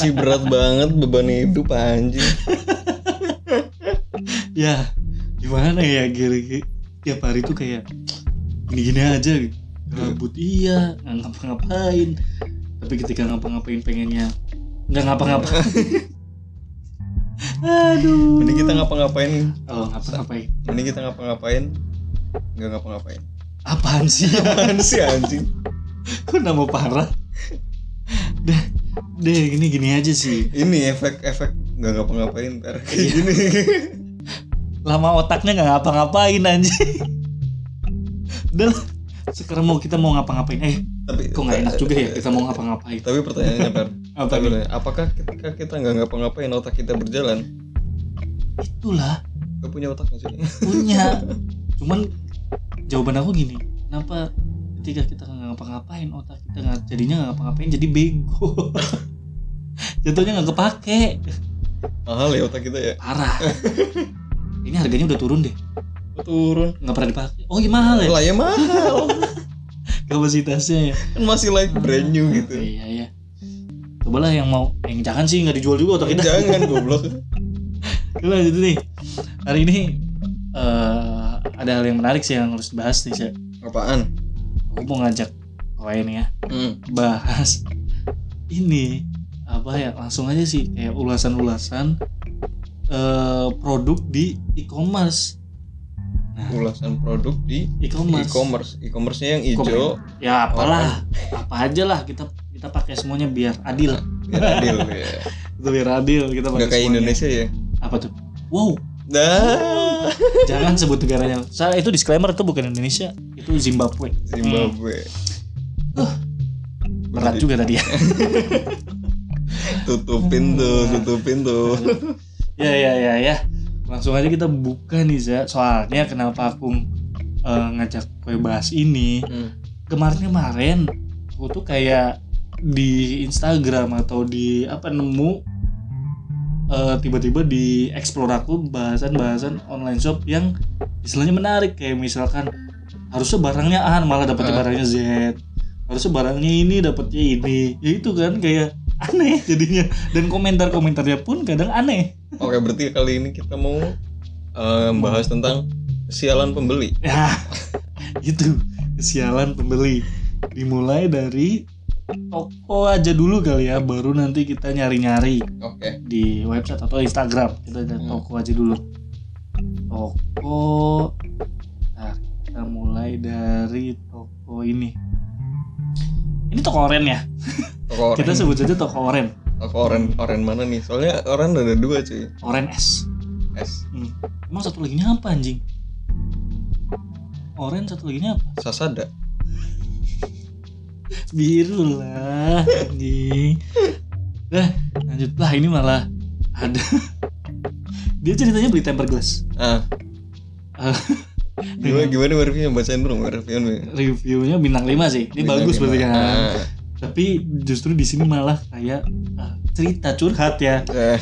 Kenapa sih berat banget beban hidup anjing? ya gimana ya gini tiap hari tuh kayak gini-gini aja gitu. Gabut iya ngapa-ngapain. Tapi ketika ngapa-ngapain pengennya nggak ngapa-ngapain. Aduh. Mending kita ngapa-ngapain, oh ngapa-ngapain. Mending kita ngapa-ngapain, nggak ngapa-ngapain. apaan sih? Apaan sih anjing? kok nama parah? deh deh gini gini aja sih. Ini efek-efek nggak ngapa-ngapain ntar. Kayak gini. lama otaknya nggak ngapa-ngapain anjing. Udah sekarang mau kita mau ngapa-ngapain? Eh Tapi kok nggak enak juga ya kita mau ngapa-ngapain? Tapi pertanyaannya Per, apa nih, apakah ketika kita nggak ngapa-ngapain otak kita berjalan? itulah. Gak punya otak sih? punya. Cuman jawaban aku gini. Kenapa ketika kita ngapa-ngapain otak kita nggak jadinya nggak ngapa-ngapain jadi bego jatuhnya nggak kepake Mahal ya otak kita ya. parah ini harganya udah turun deh Turun. nggak pernah dipakai oh iya mahal ya Lah ya mahal. kapasitasnya ya kan masih like brand new gitu. iya iya cobalah yang mau yang jangan sih nggak dijual juga otak kita Jangan goblok. Coba lanjut nih hari ini eh, ada hal yang menarik sih yang harus dibahas nih Sya. Apaan? aku mau ngajak kawan ya Hmm. bahas ini apa ya langsung aja sih kayak ulasan-ulasan eh, produk di e-commerce Ulasan produk di e-commerce e-commerce. E-commerce-nya yang hijau ya apalah apa aja lah kita kita pakai semuanya biar adil biar adil ya. biar adil kita pakai Nggak kayak semuanya. Indonesia ya. apa tuh wow Dah. jangan sebut negaranya saya itu disclaimer itu bukan Indonesia itu Zimbabwe Zimbabwe. Berat juga tadi ya Tutupin tuh, tutupin tuh. ya ya ya ya langsung aja kita buka nih Za soalnya kenapa aku eh, ngajak gue bahas ini Hmm. kemarin-kemarin aku tuh kayak di Instagram atau di apa nemu eh, tiba-tiba di explore aku bahasan-bahasan online shop yang istilahnya menarik kayak misalkan harusnya barangnya A malah dapetnya Ah. barangnya Z harusnya barangnya ini dapetnya ini. Ya itu kan kayak aneh jadinya. Dan komentar-komentarnya pun kadang aneh. Oke, berarti kali ini kita mau eh, bahas tentang kesialan pembeli. ya itu kesialan pembeli. Dimulai dari toko aja dulu kali ya baru nanti kita nyari-nyari Oke. di website atau Instagram. Kita lihat Hmm. toko aja dulu. Toko nah, kita mulai dari toko ini ini toko oren ya Toko oren. kita sebut saja toko oren Toko oren, oren mana nih? Soalnya oren ada dua cuy. oren S S. Hmm. emang satu lagi apa anjing oren satu lagi apa Sasada. biru lah anjing nah lanjut lah ini malah ada dia ceritanya beli tempered glass Ah, Eh, gimana gimana reviewnya bacain dulu reviewnya. reviewnya bintang 5 sih. Ini bagus Bintang berarti lima. kan. Ah, tapi justru di sini malah kayak ah, cerita curhat ya. Eh,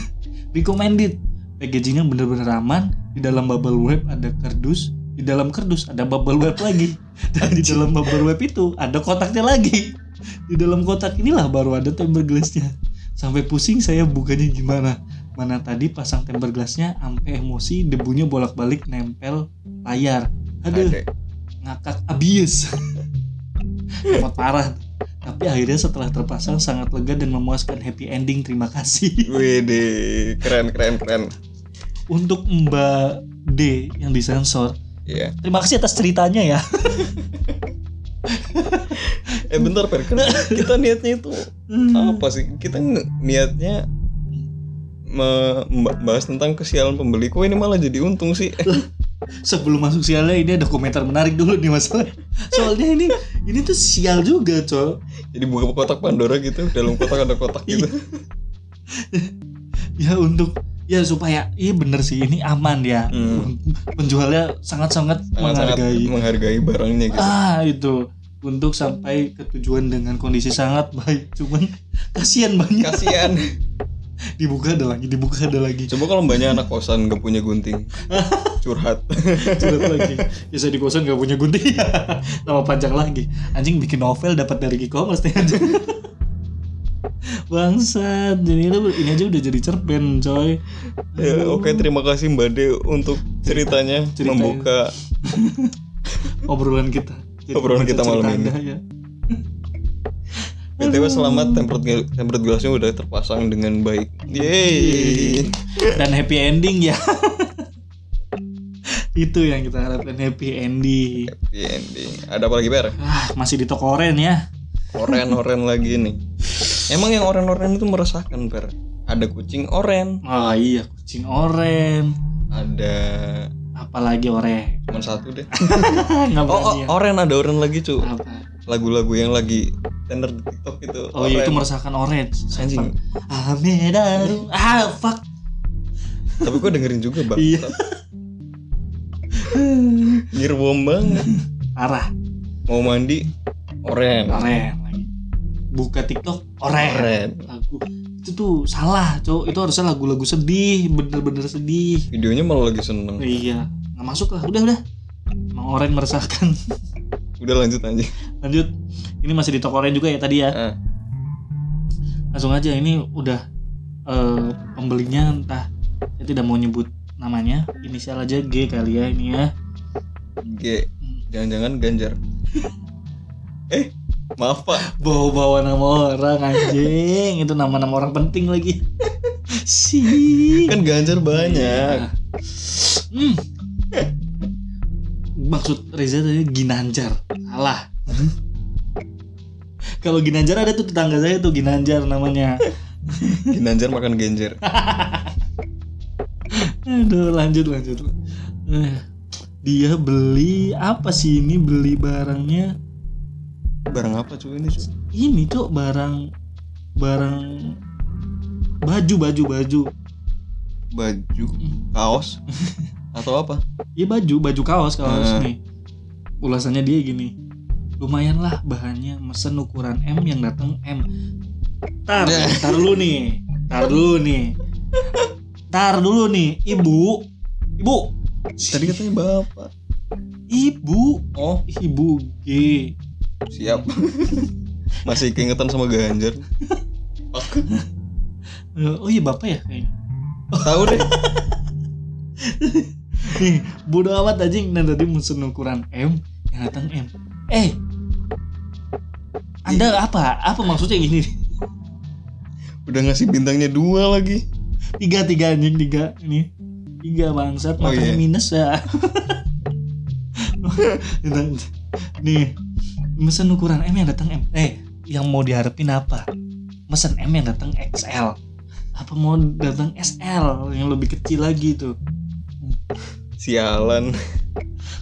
recommended. Packagingnya bener-bener aman. Di dalam bubble wrap ada kardus. Di dalam kardus ada bubble wrap lagi. Dan di dalam bubble wrap itu ada kotaknya lagi. Di dalam kotak inilah baru ada tempered glassnya sampai pusing saya bukanya gimana. Mana tadi pasang tempered glassnya sampai emosi debunya bolak-balik nempel layar. Aduh ngakak abis. Hemat parah. Tapi akhirnya setelah terpasang sangat lega dan memuaskan happy ending. Terima kasih. Wede, keren keren keren. untuk Mbak D yang disensor. Iya. terima kasih atas ceritanya ya Eh bentar Per, kan kita niatnya itu Hmm. apa sih? Kita niatnya me- membahas tentang kesialan pembeli. Kok ini malah jadi untung sih? sebelum masuk sialnya ini ada komentar menarik dulu nih masalah soalnya ini ini tuh sial juga col jadi buka kotak Pandora gitu, dalam kotak ada kotak gitu. ya untuk ya supaya iya bener sih ini aman ya. Hmm. penjualnya sangat-sangat menghargai. menghargai barangnya gitu. ah itu. Untuk sampai ke tujuan dengan kondisi sangat baik cuman kasihan banyak. Kasihan. dibuka ada lagi dibuka ada lagi. Coba kalau banyak anak kosan gak punya gunting, curhat. curhat lagi. Ya saya di kosan gak punya gunting. Nama panjang lagi. Anjing bikin novel dapat dari e-commerce nih anjing Bangsat. Jadi itu ini aja udah jadi cerpen, coy. Ya, oke terima kasih Mbak De untuk ceritanya Ceritanya. membuka Obrolan kita. Jadi Obrolan kita cerita malam ini. Anda, ya. BTW selamat tempered tempered glassnya udah terpasang dengan baik. Yeay. Dan happy ending ya. itu yang kita harapkan happy ending. Happy ending. Ada apa lagi Ber? Ah, masih di toko oren ya. Oren-oren lagi nih. Emang yang oren-oren itu meresahkan Ber. Ada kucing oren, Oh iya, kucing oren. ada Apalagi oren. cuma satu deh. Nggak Oh, oh, ya. oren ada oren lagi cu. Apa? Lagu-lagu yang lagi tender di TikTok itu. Oh iya itu oren. meresahkan orange. Anjing. Amedaru. Ah fuck. Tapi gue dengerin juga bang. Iya. Ngirbom banget. Parah. Mau mandi oren. Oren lagi. Buka TikTok oren. Oren. Lagu itu tuh salah, cowok. Itu harusnya lagu-lagu sedih, bener-bener sedih. Videonya malah lagi seneng. Iya, nggak masuk lah. Udah udah. Emang oren meresahkan. Udah lanjut aja. Lanjut. Ini masih di toko oren juga ya tadi ya. Ah, Langsung aja ini udah eh, pembelinya entah saya tidak mau nyebut namanya inisial aja G kali ya ini ya G. Jangan-jangan Ganjar. eh, maaf pak. bawa-bawa nama orang anjing itu nama-nama orang penting lagi sih Kan Ganjar banyak. hmm. maksud Reza tadi Ginanjar salah kalau Ginanjar ada tuh tetangga saya tuh Ginanjar namanya Ginanjar makan Genjer. aduh lanjut lanjut Eh, dia beli apa sih ini beli barangnya Barang apa cuy ini cuy? ini tuh barang barang baju baju baju Baju, kaos, atau apa? ya baju baju kaos kaos Hmm. nih ulasannya dia gini lumayan lah bahannya mesen ukuran M yang datang M tar Ya. tar dulu nih tar dulu nih tar dulu nih ibu ibu Tadi katanya bapak. ibu Oh, ibu G siap. Masih keingetan sama Ganjar. Oh iya bapak ya kayaknya Tahu deh. nih bodo amat anjing nah tadi mesen ukuran M yang datang M eh anda apa apa maksudnya gini Udah ngasih bintangnya dua lagi. tiga tiga anjing tiga ini tiga bangsat Oh, matanya iya. minus ya nih mesen ukuran M yang datang M. Eh yang mau diharapin apa? Mesen M yang datang XL apa mau datang SL yang lebih kecil lagi tuh. Sialan.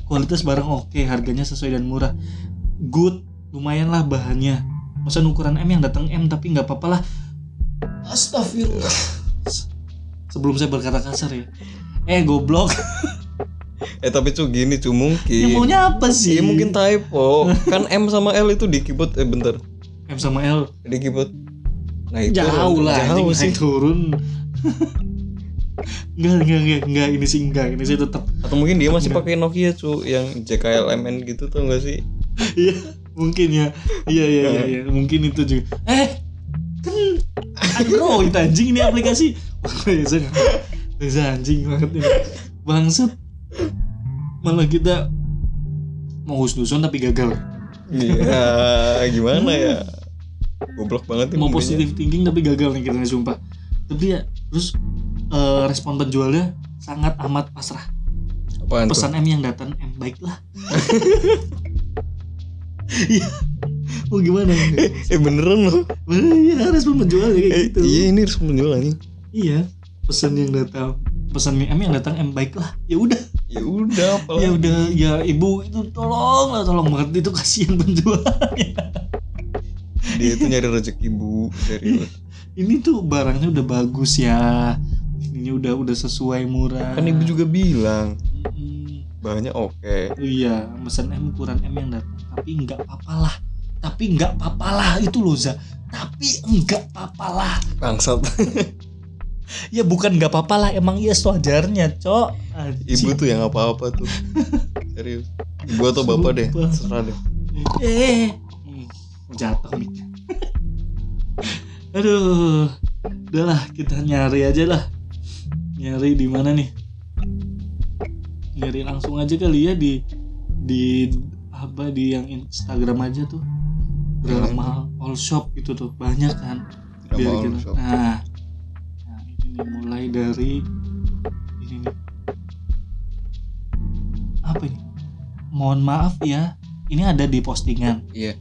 kualitas barang oke harganya sesuai dan murah. Good lumayan lah bahannya. Mesen ukuran M yang datang M tapi nggak apa-apa lah. Astagfirullah. Sebelum saya berkata kasar ya. Eh goblok Eh tapi cuy gini cuy mungkin. yang maunya apa sih Iya mungkin typo. kan M sama L itu di keyboard eh bentar. M sama L Di keyboard. Nah itu jauh lah Jauh sih. naik turun enggak enggak enggak enggak ini sih enggak ini sih tetap Atau mungkin dia masih pakai Nokia cuy yang JKLMN gitu tuh enggak sih? iya mungkin ya iya iya iya, iya. mungkin itu juga eh kan Android anjing ini aplikasi wah Reza Reza anjing banget ini bangsat malah kita mau husnuzon tapi gagal Iya, gimana ya? Goblok banget nih mau pembelinya. positive thinking tapi gagal nih kita sumpah tapi ya terus eh, respon penjualnya sangat amat pasrah Apaan tuh? pesan M yang datang M baiklah Iya. mau gimana Eh beneran loh. iya respon penjual kayak Eh, gitu iya ini harus penjual anjing. iya pesan yang datang pesan M yang datang M baiklah ya udah. Ya udah ya udah ya ibu itu tolong lah tolong banget. Itu kasihan penjualnya. Dia itu nyari rezeki bu. Serius. ini tuh barangnya udah bagus ya. Ini udah udah sesuai murah. Kan ibu juga bilang. Mm, bahannya oke. oh iya pesan M ukuran M yang datang. Tapi nggak apa-apalah. Tapi nggak apa-apalah. Itu loh Za. Tapi nggak apa-apalah. Bangsat. ya bukan nggak apa-apalah emang iya sewajarnya cok Ibu tuh yang apa-apa tuh. Serius. Ibu atau bapak deh. Serah deh. eh jatuh nih Aduh, udahlah kita nyari aja lah. Nyari di mana nih? Nyari langsung aja kali ya di di apa di yang Instagram aja tuh. Drama all shop gitu tuh banyak kan. Biar All kita- Shop. Nah, nah ini nih mulai dari ini nih. Apa ini? Mohon maaf ya, ini ada di postingan Iya.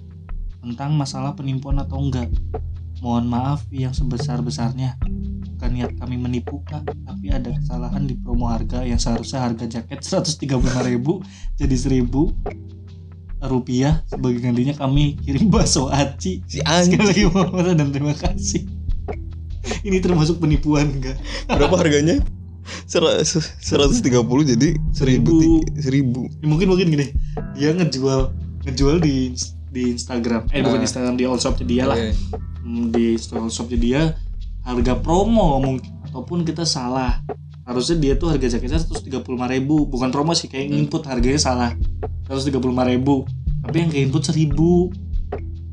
tentang masalah penipuan atau enggak. Mohon maaf yang sebesar-besarnya. Bukan niat kami menipu kak, tapi ada kesalahan di promo harga yang seharusnya harga jaket 135.000 jadi 1000 rupiah sebagai gantinya kami kirim bakso aci Si sekali lagi mohon maaf dan terima kasih ini termasuk penipuan enggak Berapa harganya? Sera- se- 130 jadi 1000 Seribu. seribu. Ya, mungkin mungkin gini dia ngejual ngejual di di Instagram eh bukan Ah. Instagram di all shop dia lah Oke. Hmm, di store shopnya dia harga promo mungkin ataupun kita salah harusnya dia tuh harga jaketnya 135.000 bukan promo sih kayak Hmm. input harganya salah 135.000 tapi yang ke input 1000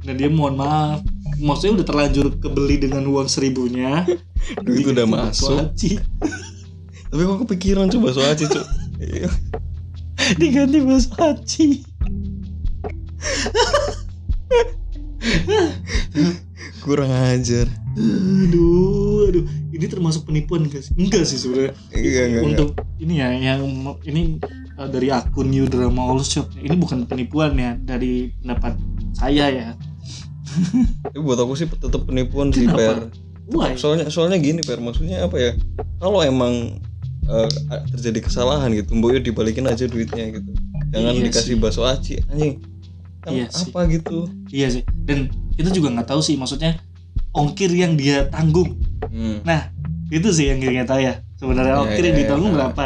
dan dia mohon maaf maksudnya udah terlanjur kebeli dengan uang seribunya Duit udah masuk. bakso. Tapi kok kepikiran coba soal Aci, Cuk. Iya. diganti bakso aci Kurang ajar. aduh aduh ini termasuk penipuan enggak sih enggak sih sebenarnya Iya, enggak, untuk ini ya yang ini uh, dari akun New Drama All Shop ini bukan penipuan ya dari pendapat saya ya Tapi buat aku sih tetap penipuan sih? Per. why Soalnya soalnya gini, Per. Maksudnya apa ya? Kalau emang eh, terjadi kesalahan gitu, mbok ya dibalikin aja duitnya gitu. Jangan Iya dikasih sih. bakso aci, anjing. Kan Iya sih. apa gitu? iya sih dan kita juga nggak tahu sih maksudnya ongkir yang dia tanggung Hmm. nah itu sih yang kita tahu ya sebenarnya Iya, ongkir iya, yang iya. ditanggung berapa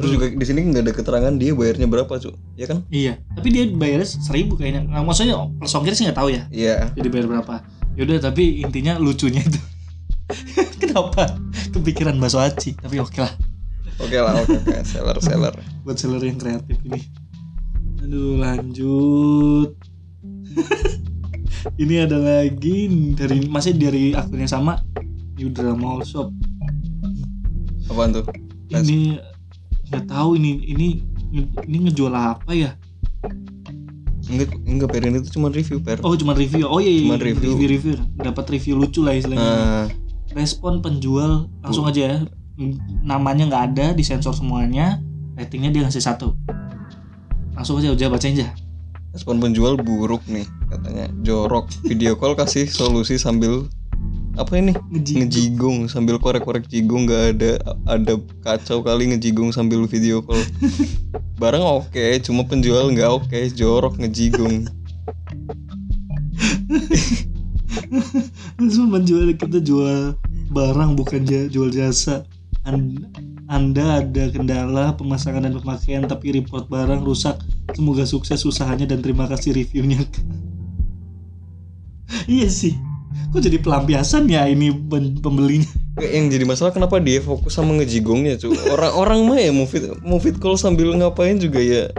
Terus juga di sini nggak ada keterangan dia bayarnya berapa, Cuk. Ya kan? iya tapi dia bayarnya seribu kayaknya nah, maksudnya plus ongkir sih nggak tahu ya Iya. jadi bayar berapa yaudah tapi intinya lucunya itu kenapa kepikiran bakso aci tapi oke lah Oke lah, oke oke. Seller seller. buat seller yang kreatif ini. Aduh lanjut. ini ada lagi dari masih dari akun yang sama New Drama All Shop. Apaan tuh? Ini nggak tahu ini ini ini ngejual apa ya? Enggak, enggak Per ini tuh cuma review Per. Oh cuma review. Oh iya, iya Cuman review. review review. Dapat review lucu lah istilahnya. Nah, Respon penjual langsung aja ya. Namanya nggak ada, disensor semuanya. Ratingnya dia ngasih satu. Langsung aja udah bacain aja. respon penjual buruk nih katanya. Jorok. Video call kasih solusi sambil apa ini? Ngeji. Ngejigung sambil korek-korek jigung nggak ada ada kacau kali ngejigung sambil video call. Barang oke, cuma penjual nggak oke, jorok ngejigung. Terus menjual kita jual barang bukan jual jasa. An- Anda ada kendala pemasangan dan pemakaian tapi report barang rusak. Semoga sukses usahanya dan terima kasih reviewnya. iya sih. Kok jadi pelampiasan ya ini pembelinya? Yang jadi masalah kenapa dia fokus sama ngejigongnya cuy Orang-orang mah ya mau fit, mau fit call sambil ngapain juga ya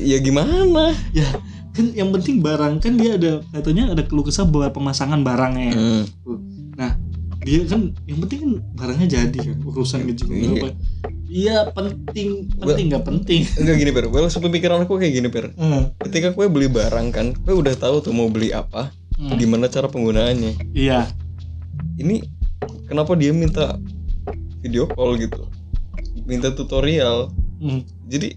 Ya gimana Ya kan yang penting barang kan dia ada katanya ada keluh kesah bahwa pemasangan barangnya. Hmm. Nah dia kan yang penting kan barangnya jadi kan urusan ngejigong Iya. apa. Iya penting penting nggak penting. Enggak gini Per, well sepemikiran aku kayak gini Per Eh, Ketika kue beli barang kan, kue udah tahu tuh mau beli apa hmm. Gimana cara penggunaannya? Iya. Ini kenapa dia minta video call gitu? Minta tutorial. Hmm. Jadi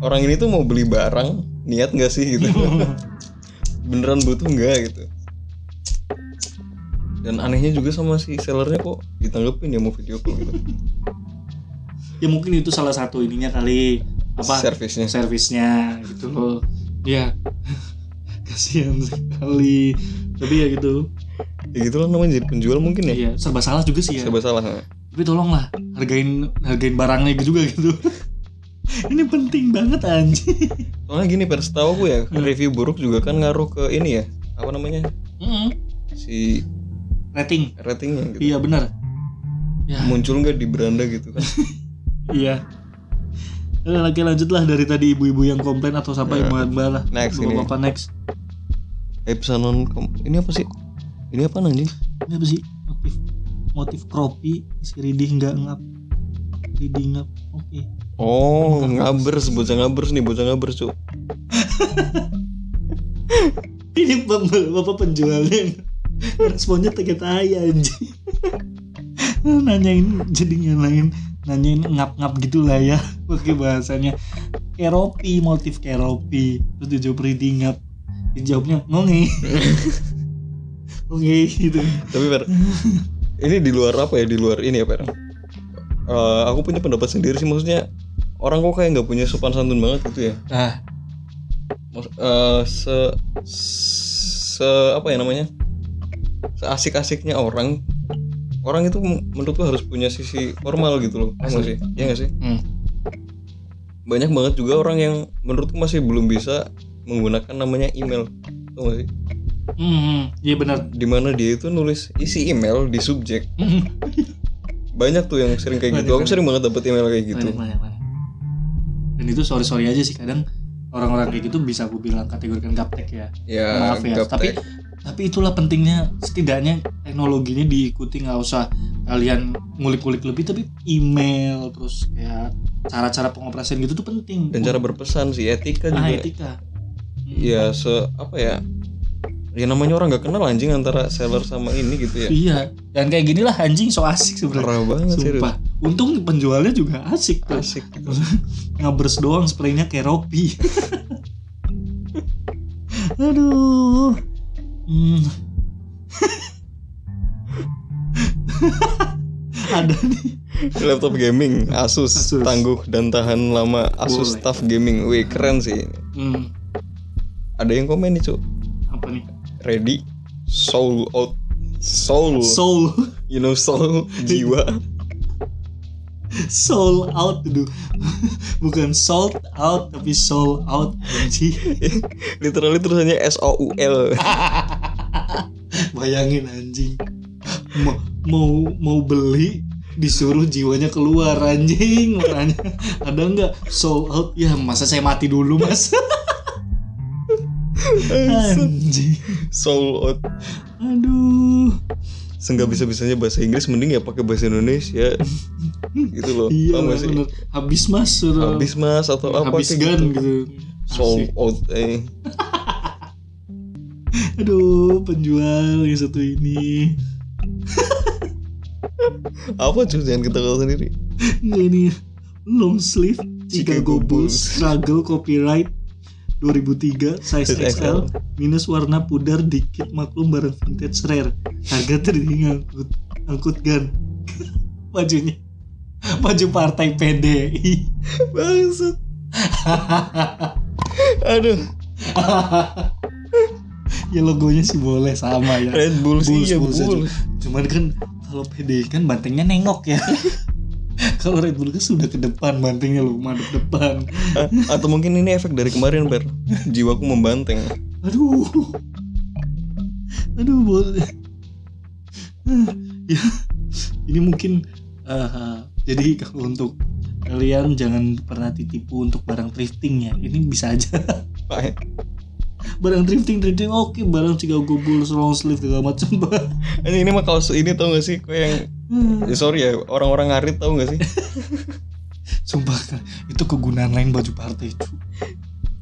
orang ini tuh mau beli barang Niat nggak sih gitu? Beneran butuh nggak gitu? Dan anehnya juga sama si sellernya kok ditanggepin ya mau video call gitu. Ya mungkin itu salah satu ininya kali apa servisnya servisnya gitu loh. Ya kasihan sekali. Tapi ya gitu. Ya gitu lah namanya jadi penjual mungkin ya. Iya serba salah juga sih ya. Serba salah tapi tolonglah hargain hargain barangnya juga gitu. Ini penting banget anjing. Soalnya gini per setahu aku ya Hmm. review buruk juga kan ngaruh ke ini ya. Apa namanya? Mm-mm. si rating. ratingnya gitu. Iya benar. Ya. Muncul nggak di beranda gitu kan? Iya lagi lanjutlah dari tadi ibu-ibu yang komplain atau Ya. yang mbak lah Next ini. bapak next eh kom- ini apa sih Ini apa anjing? Ini apa sih? Motif motif kropi si Ridih nggak ngap. Ridih ngap. Oke. Oh, ngabers, bocah ngabers nih, bocah ngabers, Cuk. Ini pembel- bapak penjualnya responnya tega tai anjing. nanyain jadi nyalain nanyain ngap-ngap gitulah ya pakai bahasanya keropi motif keropi terus dijawab reading ngap dijawabnya ngonge ngonge gitu Tapi Per, ini di luar apa ya? Di luar ini ya, Per. Eh, aku punya pendapat sendiri sih maksudnya orang kok kayak nggak punya sopan santun banget gitu ya. ah Mas, eh, se se apa ya namanya? Seasik-asiknya orang orang itu menurutku harus punya sisi formal gitu loh. Paham nggak sih? Iya nggak sih? hmm. Banyak banget juga orang yang menurutku masih belum bisa menggunakan namanya email. Tahu nggak sih? Hmm, iya benar Di mana dia itu nulis isi email di subjek. Hmm. Banyak tuh yang sering kayak gitu. Aku sering banget dapet email kayak gitu. Banyak, banyak, banyak. dan itu sorry sorry aja sih kadang orang-orang kayak gitu bisa gue bilang kategorikan gaptek ya Ya, maaf ya gaptek. tapi tapi itulah pentingnya setidaknya teknologinya diikuti nggak usah kalian ngulik-ngulik lebih tapi email terus kayak cara-cara pengoperasian gitu tuh penting dan cara berpesan sih etika ah, juga. etika Hmm. Ya se apa ya? Ya namanya orang nggak kenal anjing antara seller sama ini gitu ya. iya dan kayak gini lah anjing so asik sebenarnya Parah banget serius. sumpah untung penjualnya juga asik tuh Asik gitu. ngabers doang spraynya kayak ropi aduh hmm. ada nih Laptop gaming Asus, Asus. tangguh dan tahan lama Asus Boleh. Tough Gaming. Wih keren sih. hmm. Ada yang komen nih cuk. apa nih Ready, soul out, soul, soul you know soul, jiwa. Soul out dulu bukan sold out tapi soul out anjing. Literally tulisannya S O U L. bayangin anjing. Mau mau mau beli disuruh jiwanya keluar anjing makanya. Ada nggak? Sold out. Ya masa saya mati dulu mas? Anjing. Soul out. aduh Seenggak bisa bisanya bahasa Inggris mending ya pakai bahasa Indonesia. gitu loh. iya Paham gak sih? bener habis mas suruh Habis mas atau apa habis gun gitu. gitu, Asik. out. Eh. aduh penjual yang satu ini Apa cuy jangan ketawa sendiri. Nggak ini long sleeve Chicago Chicago Bulls Bulls. struggle copyright 2003 size XL minus warna pudar dikit maklum barang vintage rare. Harga terdiri angkut angkut gun bajunya baju partai PDI Bangsat. Aduh, ya logonya sih boleh sama ya. Red Bull sih ya Bulls. Bull. cuman kan kalau PDI kan bantengnya nengok ya kalau Red Bull kan sudah ke depan bantengnya lu madep depan. A- Atau mungkin ini efek dari kemarin, Ber. Jiwaku membanteng. aduh. Aduh boleh. Ya ini mungkin eh, jadi kalau untuk kalian jangan pernah ditipu untuk barang thrifting ya. Ini bisa aja barang thrifting thrifting oke barang Chicago Bulls long sleeve segala macam Ini, ini mah kaos ini tau gak sih? Kok yang ya sorry ya orang-orang ngarit tau gak sih? sumpah itu kegunaan lain baju partai itu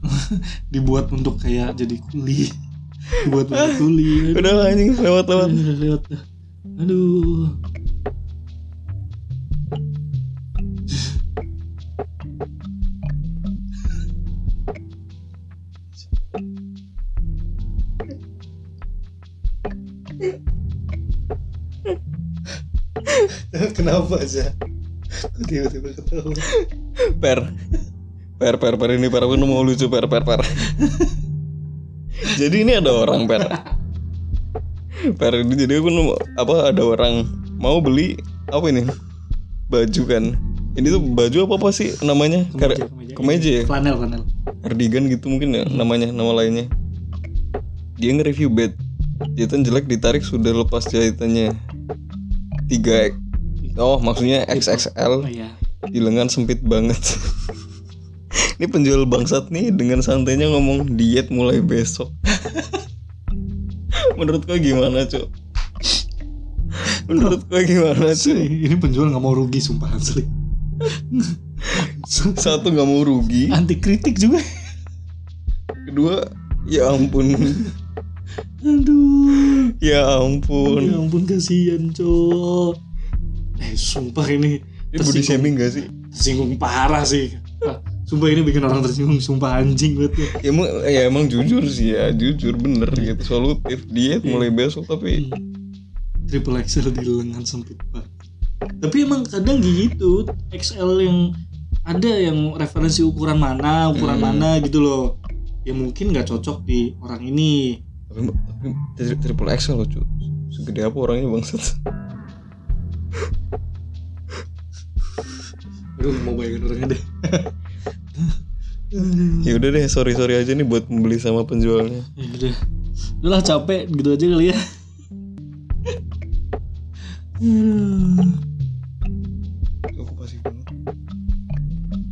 dibuat untuk kayak jadi kuli dibuat untuk kuli aduh. Udah lah anjing. Udah lewat dah. aduh kenapa aja Kok tiba-tiba ketawa Per. Per per per ini per aku mau lucu per per per. jadi ini ada orang per. Per ini jadi aku nemu apa ada orang mau beli apa ini? Baju kan. Ini tuh baju apa apa sih namanya? Kar- kemeja ya? flanel flanel cardigan gitu mungkin ya namanya nama lainnya dia nge-review bed jahitan jelek ditarik sudah lepas jahitannya 3 oh maksudnya oh XXL iya. di lengan sempit banget. Ini penjual bangsat nih dengan santainya ngomong diet mulai besok. Menurut kau gimana cuk? Menurut gue gimana cuy ini penjual nggak mau rugi sumpah asli. Satu nggak mau rugi. Anti kritik juga. Kedua ya ampun. Aduh. Ya ampun. Ya ampun kasihan cowok eh sumpah ini ini body shaming gak sih? Tersinggung parah sih. Ah, sumpah ini bikin orang tersinggung sumpah anjing banget ya. ya emang ya emang jujur sih ya jujur bener gitu. Solutif diet mulai besok tapi triple XL di lengan sempit banget. Tapi emang kadang gitu XL yang ada yang referensi ukuran mana ukuran Hmm. mana gitu loh. Ya mungkin nggak cocok di orang ini. Tapi, tapi tri- triple XL loh cuy segede apa orangnya bangsat aduh mau bayangin orangnya deh ya udah deh sorry sorry aja nih buat membeli sama penjualnya. Ya udah udah lah capek gitu aja kali ya.